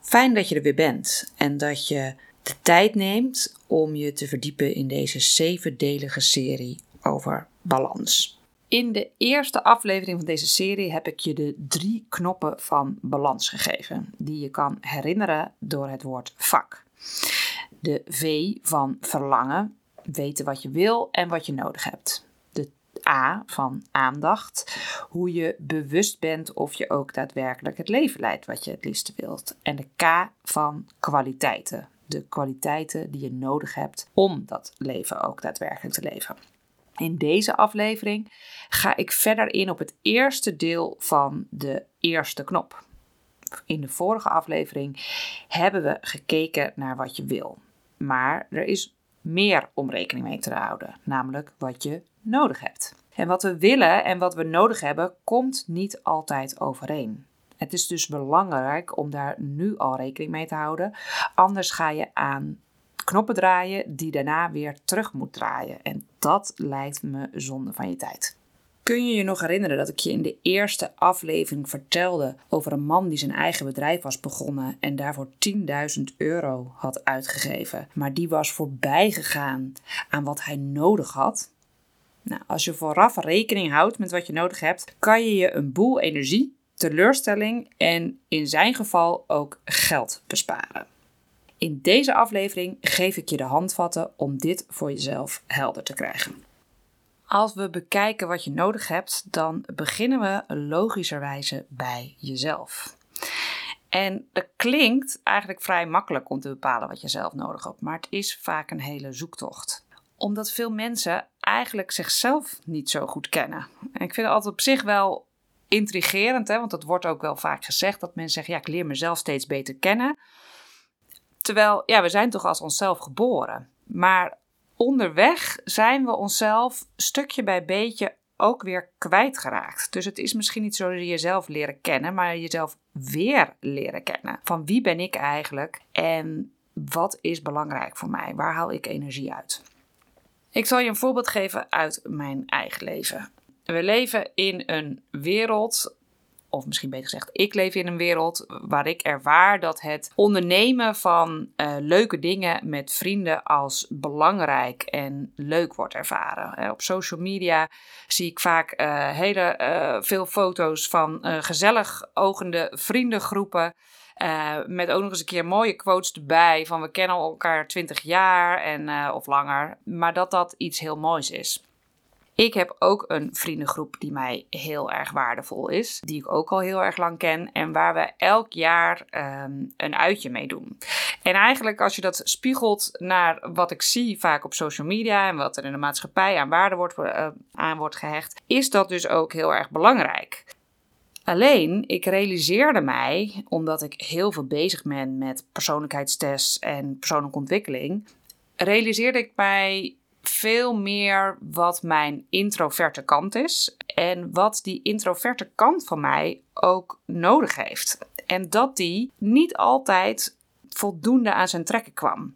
Fijn dat je er weer bent en dat je de tijd neemt om je te verdiepen in deze zevendelige serie over balans. In de eerste aflevering van deze serie heb ik je de drie knoppen van balans gegeven, die je kan herinneren door het woord vak. De V van verlangen, weten wat je wil en wat je nodig hebt. A van aandacht. Hoe je bewust bent of je ook daadwerkelijk het leven leidt wat je het liefst wilt. En de K van kwaliteiten. De kwaliteiten die je nodig hebt om dat leven ook daadwerkelijk te leven. In deze aflevering ga ik verder in op het eerste deel van de eerste knop. In de vorige aflevering hebben we gekeken naar wat je wil. Maar er is meer om rekening mee te houden, namelijk wat je nodig hebt. En wat we willen en wat we nodig hebben, komt niet altijd overeen. Het is dus belangrijk om daar nu al rekening mee te houden. Anders ga je aan knoppen draaien die daarna weer terug moet draaien. En dat lijkt me zonde van je tijd. Kun je je nog herinneren dat ik je in de eerste aflevering vertelde over een man die zijn eigen bedrijf was begonnen en daarvoor 10.000 euro had uitgegeven, maar die was voorbij gegaan aan wat hij nodig had? Nou, als je vooraf rekening houdt met wat je nodig hebt, kan je je een boel energie, teleurstelling en in zijn geval ook geld besparen. In deze aflevering geef ik je de handvatten om dit voor jezelf helder te krijgen. Als we bekijken wat je nodig hebt, dan beginnen we logischerwijze bij jezelf. En dat klinkt eigenlijk vrij makkelijk om te bepalen wat je zelf nodig hebt, maar het is vaak een hele zoektocht omdat veel mensen eigenlijk zichzelf niet zo goed kennen. En ik vind het altijd op zich wel intrigerend, hè, want dat wordt ook wel vaak gezegd dat mensen zeggen: ja, ik leer mezelf steeds beter kennen. Terwijl, ja, we zijn toch als onszelf geboren. Maar onderweg zijn we onszelf stukje bij beetje ook weer kwijtgeraakt. Dus het is misschien niet zo jezelf leren kennen, maar jezelf weer leren kennen. Van wie ben ik eigenlijk en wat is belangrijk voor mij? Waar haal ik energie uit? Ik zal je een voorbeeld geven uit mijn eigen leven. We leven in een wereld, of misschien beter gezegd, ik leef in een wereld waar ik ervaar dat het ondernemen van uh, leuke dingen met vrienden als belangrijk en leuk wordt ervaren. Op social media zie ik vaak uh, hele uh, veel foto's van gezellig ogende vriendengroepen. Met ook nog eens een keer mooie quotes erbij van we kennen elkaar 20 jaar en, of langer. Maar dat dat iets heel moois is. Ik heb ook een vriendengroep die mij heel erg waardevol is. Die ik ook al heel erg lang ken. En waar we elk jaar um, een uitje mee doen. En eigenlijk als je dat spiegelt naar wat ik zie vaak op social media. En wat er in de maatschappij aan waarde wordt, uh, aan wordt gehecht. Is dat dus ook heel erg belangrijk. Alleen, ik realiseerde mij, omdat ik heel veel bezig ben met persoonlijkheidstests en persoonlijke ontwikkeling, realiseerde ik mij veel meer wat mijn introverte kant is en wat die introverte kant van mij ook nodig heeft. En dat die niet altijd voldoende aan zijn trekken kwam.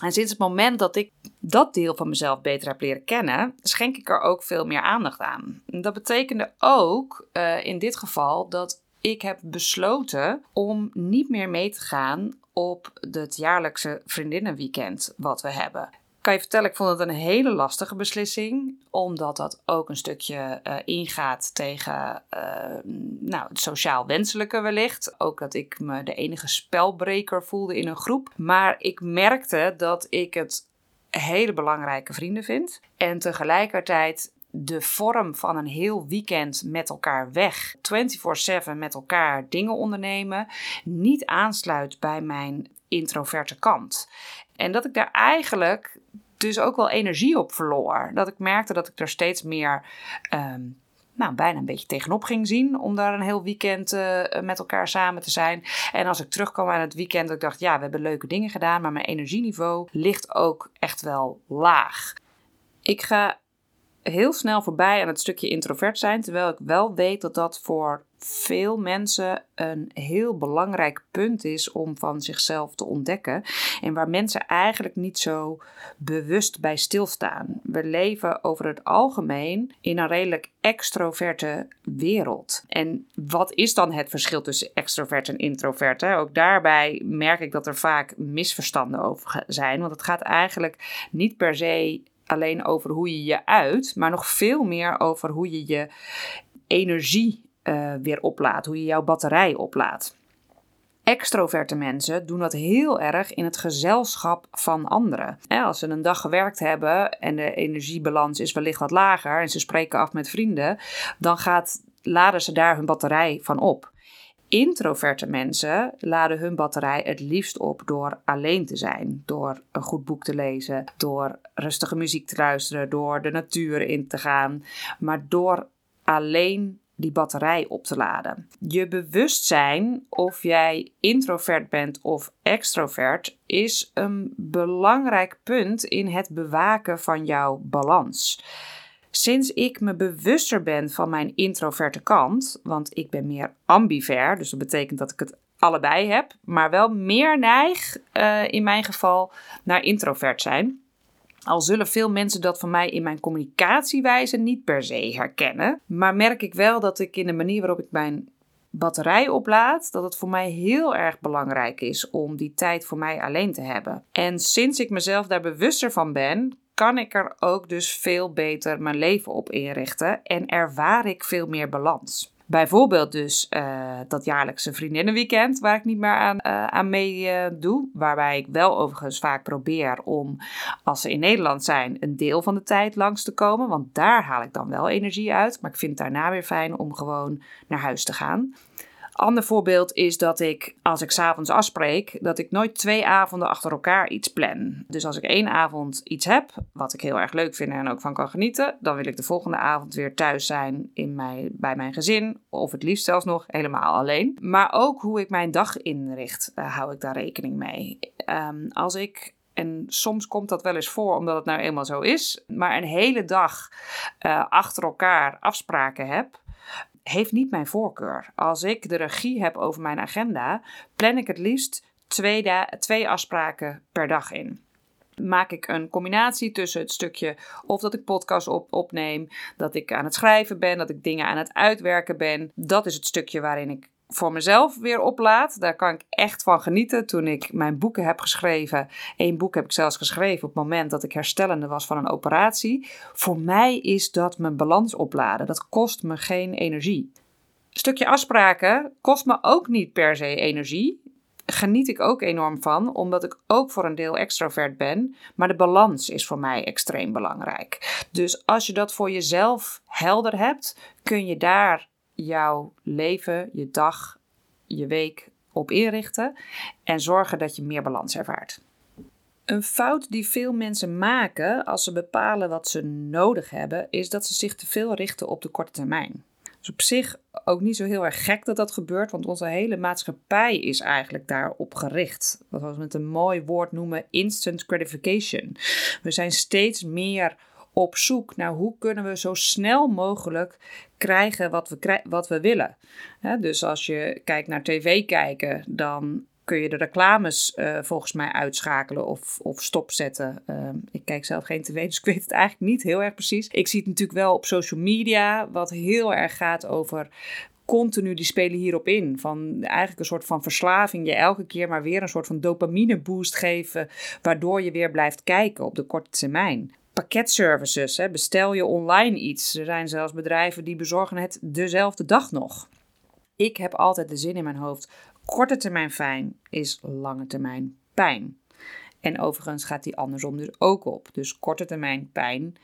En sinds het moment dat ik dat deel van mezelf beter heb leren kennen, schenk ik er ook veel meer aandacht aan. Dat betekende ook uh, in dit geval dat ik heb besloten om niet meer mee te gaan op het jaarlijkse vriendinnenweekend wat we hebben kan je vertellen, ik vond het een hele lastige beslissing. Omdat dat ook een stukje uh, ingaat tegen uh, nou, het sociaal wenselijke wellicht. Ook dat ik me de enige spelbreker voelde in een groep. Maar ik merkte dat ik het hele belangrijke vrienden vind. En tegelijkertijd de vorm van een heel weekend met elkaar weg, 24/7 met elkaar dingen ondernemen, niet aansluit bij mijn introverte kant. En dat ik daar eigenlijk dus ook wel energie op verloor. Dat ik merkte dat ik er steeds meer. Ehm, nou, bijna een beetje tegenop ging zien om daar een heel weekend uh, met elkaar samen te zijn. En als ik terugkwam aan het weekend, dat ik dacht, ja, we hebben leuke dingen gedaan, maar mijn energieniveau ligt ook echt wel laag. Ik ga heel snel voorbij aan het stukje introvert zijn, terwijl ik wel weet dat dat voor veel mensen een heel belangrijk punt is om van zichzelf te ontdekken. En waar mensen eigenlijk niet zo bewust bij stilstaan. We leven over het algemeen in een redelijk extroverte wereld. En wat is dan het verschil tussen extrovert en introvert? Ook daarbij merk ik dat er vaak misverstanden over zijn. Want het gaat eigenlijk niet per se alleen over hoe je je uit, maar nog veel meer over hoe je je energie uh, weer oplaadt, hoe je jouw batterij oplaadt. Extroverte mensen doen dat heel erg in het gezelschap van anderen. Als ze een dag gewerkt hebben en de energiebalans is wellicht wat lager en ze spreken af met vrienden, dan gaat, laden ze daar hun batterij van op. Introverte mensen laden hun batterij het liefst op door alleen te zijn, door een goed boek te lezen, door rustige muziek te luisteren, door de natuur in te gaan, maar door alleen die batterij op te laden. Je bewustzijn of jij introvert bent of extrovert is een belangrijk punt in het bewaken van jouw balans. Sinds ik me bewuster ben van mijn introverte kant, want ik ben meer ambivert, dus dat betekent dat ik het allebei heb, maar wel meer neig uh, in mijn geval naar introvert zijn. Al zullen veel mensen dat van mij in mijn communicatiewijze niet per se herkennen, maar merk ik wel dat ik in de manier waarop ik mijn batterij oplaad, dat het voor mij heel erg belangrijk is om die tijd voor mij alleen te hebben. En sinds ik mezelf daar bewuster van ben, kan ik er ook dus veel beter mijn leven op inrichten en ervaar ik veel meer balans. Bijvoorbeeld dus uh, dat jaarlijkse vriendinnenweekend waar ik niet meer aan, uh, aan mee uh, doe. Waarbij ik wel overigens vaak probeer om, als ze in Nederland zijn, een deel van de tijd langs te komen. Want daar haal ik dan wel energie uit. Maar ik vind het daarna weer fijn om gewoon naar huis te gaan. Ander voorbeeld is dat ik, als ik s'avonds afspreek, dat ik nooit twee avonden achter elkaar iets plan. Dus als ik één avond iets heb, wat ik heel erg leuk vind en ook van kan genieten, dan wil ik de volgende avond weer thuis zijn in mijn, bij mijn gezin. Of het liefst zelfs nog helemaal alleen. Maar ook hoe ik mijn dag inricht, uh, hou ik daar rekening mee. Um, als ik en soms komt dat wel eens voor, omdat het nou eenmaal zo is. Maar een hele dag uh, achter elkaar afspraken heb heeft niet mijn voorkeur. Als ik de regie heb over mijn agenda, plan ik het liefst twee, twee afspraken per dag in maak ik een combinatie tussen het stukje of dat ik podcast op, opneem, dat ik aan het schrijven ben, dat ik dingen aan het uitwerken ben. Dat is het stukje waarin ik voor mezelf weer oplaad. Daar kan ik echt van genieten. Toen ik mijn boeken heb geschreven, één boek heb ik zelfs geschreven op het moment dat ik herstellende was van een operatie. Voor mij is dat mijn balans opladen. Dat kost me geen energie. stukje afspraken kost me ook niet per se energie. Geniet ik ook enorm van, omdat ik ook voor een deel extrovert ben. Maar de balans is voor mij extreem belangrijk. Dus als je dat voor jezelf helder hebt, kun je daar jouw leven, je dag, je week op inrichten en zorgen dat je meer balans ervaart. Een fout die veel mensen maken als ze bepalen wat ze nodig hebben, is dat ze zich te veel richten op de korte termijn. Dus op zich ook niet zo heel erg gek dat dat gebeurt, want onze hele maatschappij is eigenlijk daarop gericht. Wat we met een mooi woord noemen instant gratification. We zijn steeds meer op zoek naar hoe kunnen we zo snel mogelijk krijgen wat we, wat we willen. dus als je kijkt naar tv kijken, dan kun je de reclames uh, volgens mij uitschakelen of, of stopzetten. Uh, ik kijk zelf geen tv, dus ik weet het eigenlijk niet heel erg precies. Ik zie het natuurlijk wel op social media, wat heel erg gaat over continu die spelen hierop in. Van eigenlijk een soort van verslaving. Je elke keer maar weer een soort van dopamine boost geven. Waardoor je weer blijft kijken op de korte termijn pakketservices. Hè. Bestel je online iets. Er zijn zelfs bedrijven die bezorgen het dezelfde dag nog. Ik heb altijd de zin in mijn hoofd. Korte termijn fijn is lange termijn pijn. En overigens gaat die andersom dus ook op. Dus korte termijn pijn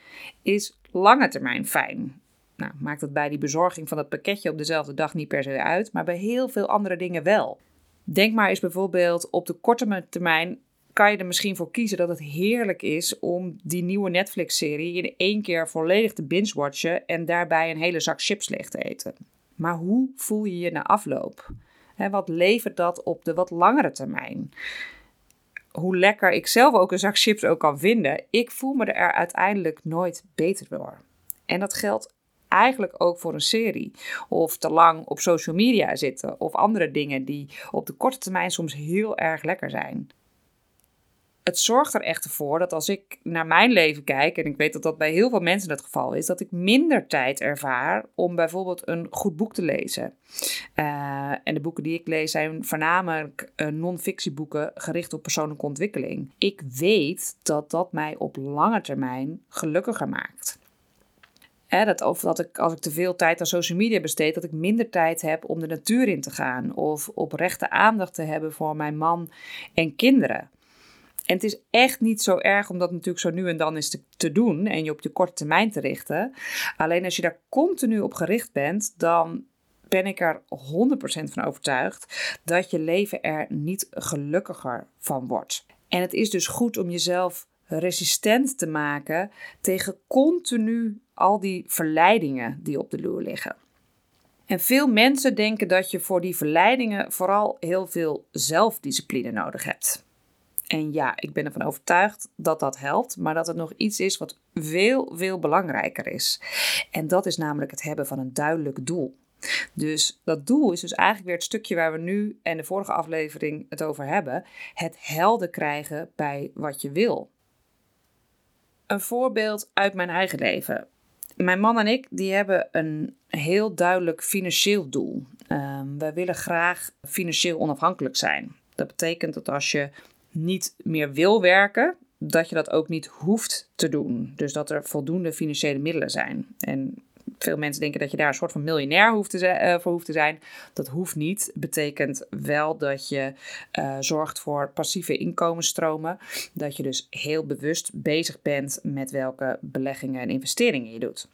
is lange termijn fijn. Nou, maakt het bij die bezorging van dat pakketje op dezelfde dag niet per se uit, maar bij heel veel andere dingen wel. Denk maar eens bijvoorbeeld op de korte termijn kan je er misschien voor kiezen dat het heerlijk is om die nieuwe Netflix-serie in één keer volledig te binge-watchen en daarbij een hele zak chips leeg te eten. Maar hoe voel je je na afloop? wat levert dat op de wat langere termijn? Hoe lekker ik zelf ook een zak chips ook kan vinden, ik voel me er uiteindelijk nooit beter door. En dat geldt eigenlijk ook voor een serie. Of te lang op social media zitten. Of andere dingen die op de korte termijn soms heel erg lekker zijn het zorgt er echt voor dat als ik naar mijn leven kijk, en ik weet dat dat bij heel veel mensen het geval is, dat ik minder tijd ervaar om bijvoorbeeld een goed boek te lezen. Uh, en de boeken die ik lees zijn voornamelijk uh, non-fictieboeken gericht op persoonlijke ontwikkeling. Ik weet dat dat mij op lange termijn gelukkiger maakt. Hè, dat, of dat ik, als ik te veel tijd aan social media besteed, dat ik minder tijd heb om de natuur in te gaan. Of oprechte aandacht te hebben voor mijn man en kinderen. En het is echt niet zo erg om dat natuurlijk zo nu en dan eens te, doen en je op je korte termijn te richten. Alleen als je daar continu op gericht bent, dan ben ik er 100% van overtuigd dat je leven er niet gelukkiger van wordt. En het is dus goed om jezelf resistent te maken tegen continu al die verleidingen die op de loer liggen. En veel mensen denken dat je voor die verleidingen vooral heel veel zelfdiscipline nodig hebt. En ja, ik ben ervan overtuigd dat dat helpt, maar dat het nog iets is wat veel, veel belangrijker is. En dat is namelijk het hebben van een duidelijk doel. Dus dat doel is dus eigenlijk weer het stukje waar we nu en de vorige aflevering het over hebben: het helder krijgen bij wat je wil. Een voorbeeld uit mijn eigen leven. Mijn man en ik die hebben een heel duidelijk financieel doel. Um, wij willen graag financieel onafhankelijk zijn. Dat betekent dat als je niet meer wil werken, dat je dat ook niet hoeft te doen. Dus dat er voldoende financiële middelen zijn. En veel mensen denken dat je daar een soort van miljonair hoeft te uh, voor hoeft te zijn. Dat hoeft niet. Betekent wel dat je uh, zorgt voor passieve inkomensstromen. Dat je dus heel bewust bezig bent met welke beleggingen en investeringen je doet.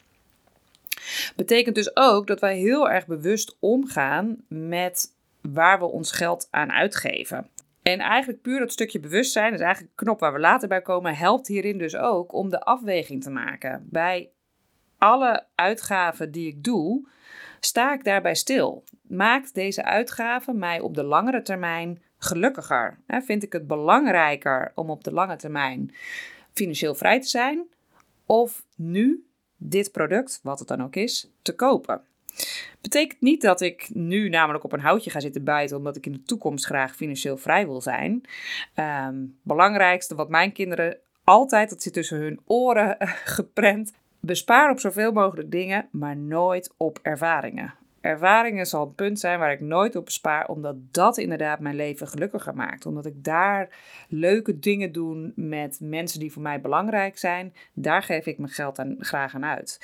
Betekent dus ook dat wij heel erg bewust omgaan met waar we ons geld aan uitgeven. En eigenlijk puur dat stukje bewustzijn, dat is eigenlijk een knop waar we later bij komen, helpt hierin dus ook om de afweging te maken. Bij alle uitgaven die ik doe, sta ik daarbij stil. Maakt deze uitgave mij op de langere termijn gelukkiger? Vind ik het belangrijker om op de lange termijn financieel vrij te zijn? Of nu dit product, wat het dan ook is, te kopen? Betekent niet dat ik nu namelijk op een houtje ga zitten bijten, omdat ik in de toekomst graag financieel vrij wil zijn. Um, belangrijkste wat mijn kinderen altijd, dat zit tussen hun oren geprent, bespaar op zoveel mogelijk dingen, maar nooit op ervaringen. Ervaringen zal een punt zijn waar ik nooit op bespaar, omdat dat inderdaad mijn leven gelukkiger maakt. Omdat ik daar leuke dingen doe met mensen die voor mij belangrijk zijn. Daar geef ik mijn geld aan, graag aan uit.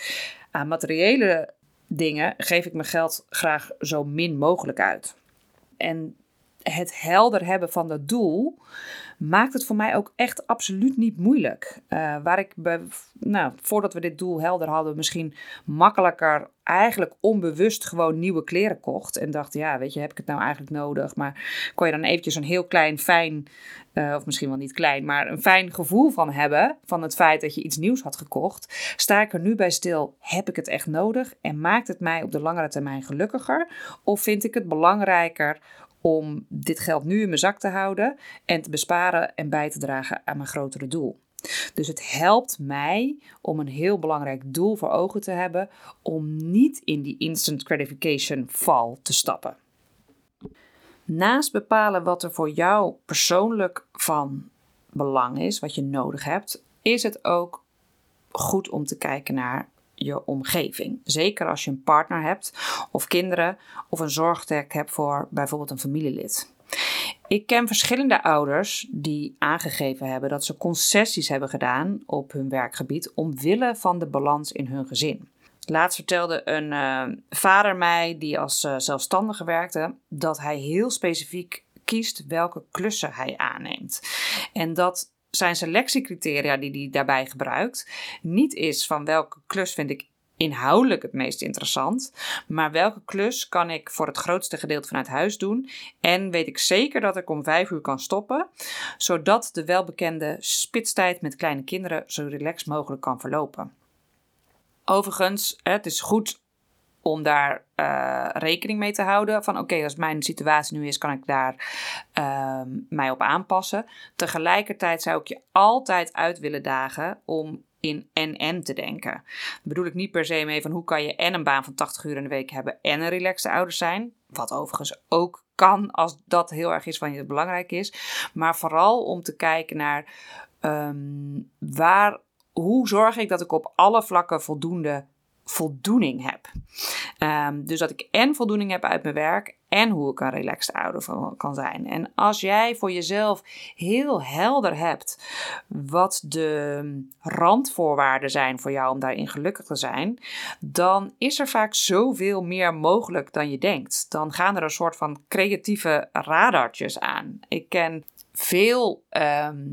Aan materiële dingen geef ik mijn geld graag zo min mogelijk uit. En het helder hebben van dat doel maakt het voor mij ook echt absoluut niet moeilijk. Uh, waar ik, nou, voordat we dit doel helder hadden, misschien makkelijker, eigenlijk onbewust gewoon nieuwe kleren kocht. En dacht, ja, weet je, heb ik het nou eigenlijk nodig? Maar kon je dan eventjes een heel klein, fijn, uh, of misschien wel niet klein, maar een fijn gevoel van hebben. Van het feit dat je iets nieuws had gekocht. Sta ik er nu bij stil, heb ik het echt nodig? En maakt het mij op de langere termijn gelukkiger? Of vind ik het belangrijker om dit geld nu in mijn zak te houden en te besparen en bij te dragen aan mijn grotere doel. Dus het helpt mij om een heel belangrijk doel voor ogen te hebben om niet in die instant gratification val te stappen. Naast bepalen wat er voor jou persoonlijk van belang is, wat je nodig hebt, is het ook goed om te kijken naar je omgeving. Zeker als je een partner hebt of kinderen of een zorgtrek hebt voor bijvoorbeeld een familielid. Ik ken verschillende ouders die aangegeven hebben dat ze concessies hebben gedaan op hun werkgebied omwille van de balans in hun gezin. Laatst vertelde een uh, vader mij, die als uh, zelfstandige werkte, dat hij heel specifiek kiest welke klussen hij aanneemt. En dat zijn selectiecriteria die hij daarbij gebruikt niet is van welke klus vind ik inhoudelijk het meest interessant, maar welke klus kan ik voor het grootste gedeelte vanuit huis doen en weet ik zeker dat ik om vijf uur kan stoppen, zodat de welbekende spitstijd met kleine kinderen zo relaxed mogelijk kan verlopen. Overigens, het is goed om daar uh, rekening mee te houden. Van oké, als mijn situatie nu is, kan ik daar uh, mij op aanpassen. Tegelijkertijd zou ik je altijd uit willen dagen om in en-en te denken. Bedoel ik niet per se mee van hoe kan je en een baan van 80 uur in de week hebben en een relaxte ouder zijn. Wat overigens ook kan als dat heel erg is van je belangrijk is. Maar vooral om te kijken naar ehm, waar, hoe zorg ik dat ik op alle vlakken voldoende voldoening heb. Ehm, dus dat ik en voldoening heb uit mijn werk en hoe ik een relaxed ouder van kan zijn. En als jij voor jezelf heel helder hebt wat de randvoorwaarden zijn voor jou om daarin gelukkig te zijn, dan is er vaak zoveel meer mogelijk dan je denkt. Dan gaan er een soort van creatieve radartjes aan. Ik ken veel ehm,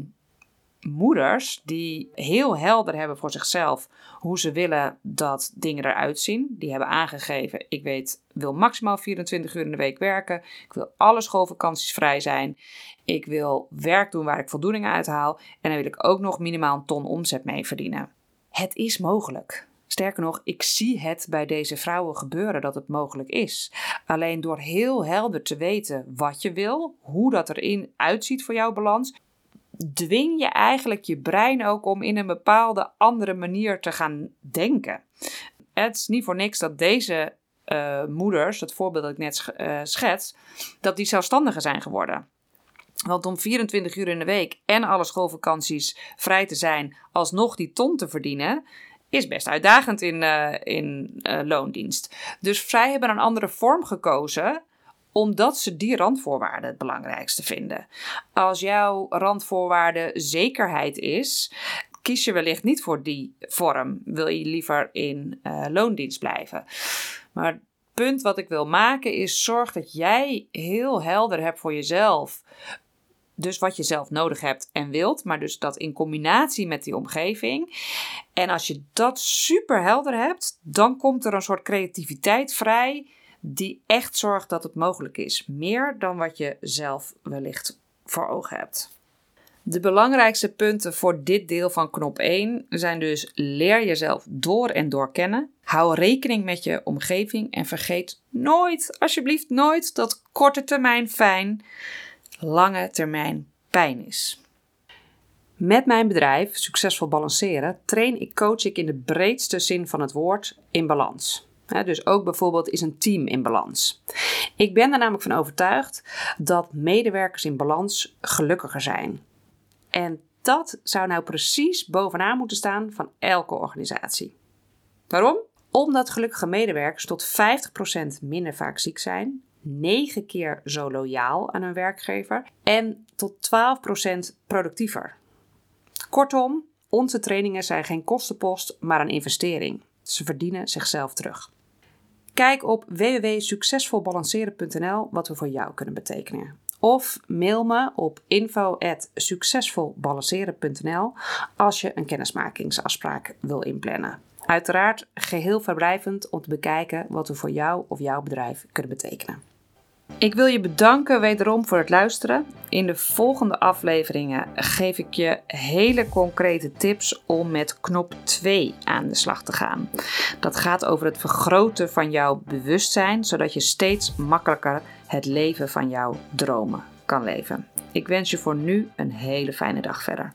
moeders die heel helder hebben voor zichzelf hoe ze willen dat dingen eruit zien. Die hebben aangegeven: ik weet, wil maximaal 24 uur in de week werken. Ik wil alle schoolvakanties vrij zijn. Ik wil werk doen waar ik voldoening uit haal. En dan wil ik ook nog minimaal een ton omzet mee verdienen. Het is mogelijk. Sterker nog, ik zie het bij deze vrouwen gebeuren dat het mogelijk is. Alleen door heel helder te weten wat je wil, hoe dat erin uitziet voor jouw balans, dwing je eigenlijk je brein ook om in een bepaalde andere manier te gaan denken. Het is niet voor niks dat deze uh, moeders, het voorbeeld dat ik net uh, schets, dat die zelfstandiger zijn geworden. Want om 24 uur in de week en alle schoolvakanties vrij te zijn, alsnog die ton te verdienen, is best uitdagend in, uh, in loondienst. Dus zij hebben een andere vorm gekozen omdat ze die randvoorwaarden het belangrijkste vinden. Als jouw randvoorwaarde zekerheid is, kies je wellicht niet voor die vorm. Wil je liever in uh, loondienst blijven. Maar het punt wat ik wil maken is: zorg dat jij heel helder hebt voor jezelf. Dus wat je zelf nodig hebt en wilt, maar dus dat in combinatie met die omgeving. En als je dat super helder hebt, dan komt er een soort creativiteit vrij die echt zorgt dat het mogelijk is. Meer dan wat je zelf wellicht voor ogen hebt. De belangrijkste punten voor dit deel van knop 1 zijn dus leer jezelf door en door kennen. Hou rekening met je omgeving en vergeet nooit, alsjeblieft nooit, dat korte termijn fijn, lange termijn pijn is. Met mijn bedrijf Succesvol Balanceren train ik coach ik in de breedste zin van het woord in balans dus ook bijvoorbeeld is een team in balans. Ik ben er namelijk van overtuigd dat medewerkers in balans gelukkiger zijn. En dat zou nou precies bovenaan moeten staan van elke organisatie. Waarom? Omdat gelukkige medewerkers tot 50% minder vaak ziek zijn, 9 keer zo loyaal aan hun werkgever en tot 12% productiever. Kortom, onze trainingen zijn geen kostenpost, maar een investering. Ze verdienen zichzelf terug. Kijk op www.succesvolbalanceren.nl wat we voor jou kunnen betekenen. Of mail me op info.succesvolbalanceren.nl als je een kennismakingsafspraak wil inplannen. Uiteraard geheel verblijvend om te bekijken wat we voor jou of jouw bedrijf kunnen betekenen. Ik wil je bedanken wederom voor het luisteren. In de volgende afleveringen geef ik je hele concrete tips om met knop 2 aan de slag te gaan. Dat gaat over het vergroten van jouw bewustzijn, zodat je steeds makkelijker het leven van jouw dromen kan leven. Ik wens je voor nu een hele fijne dag verder.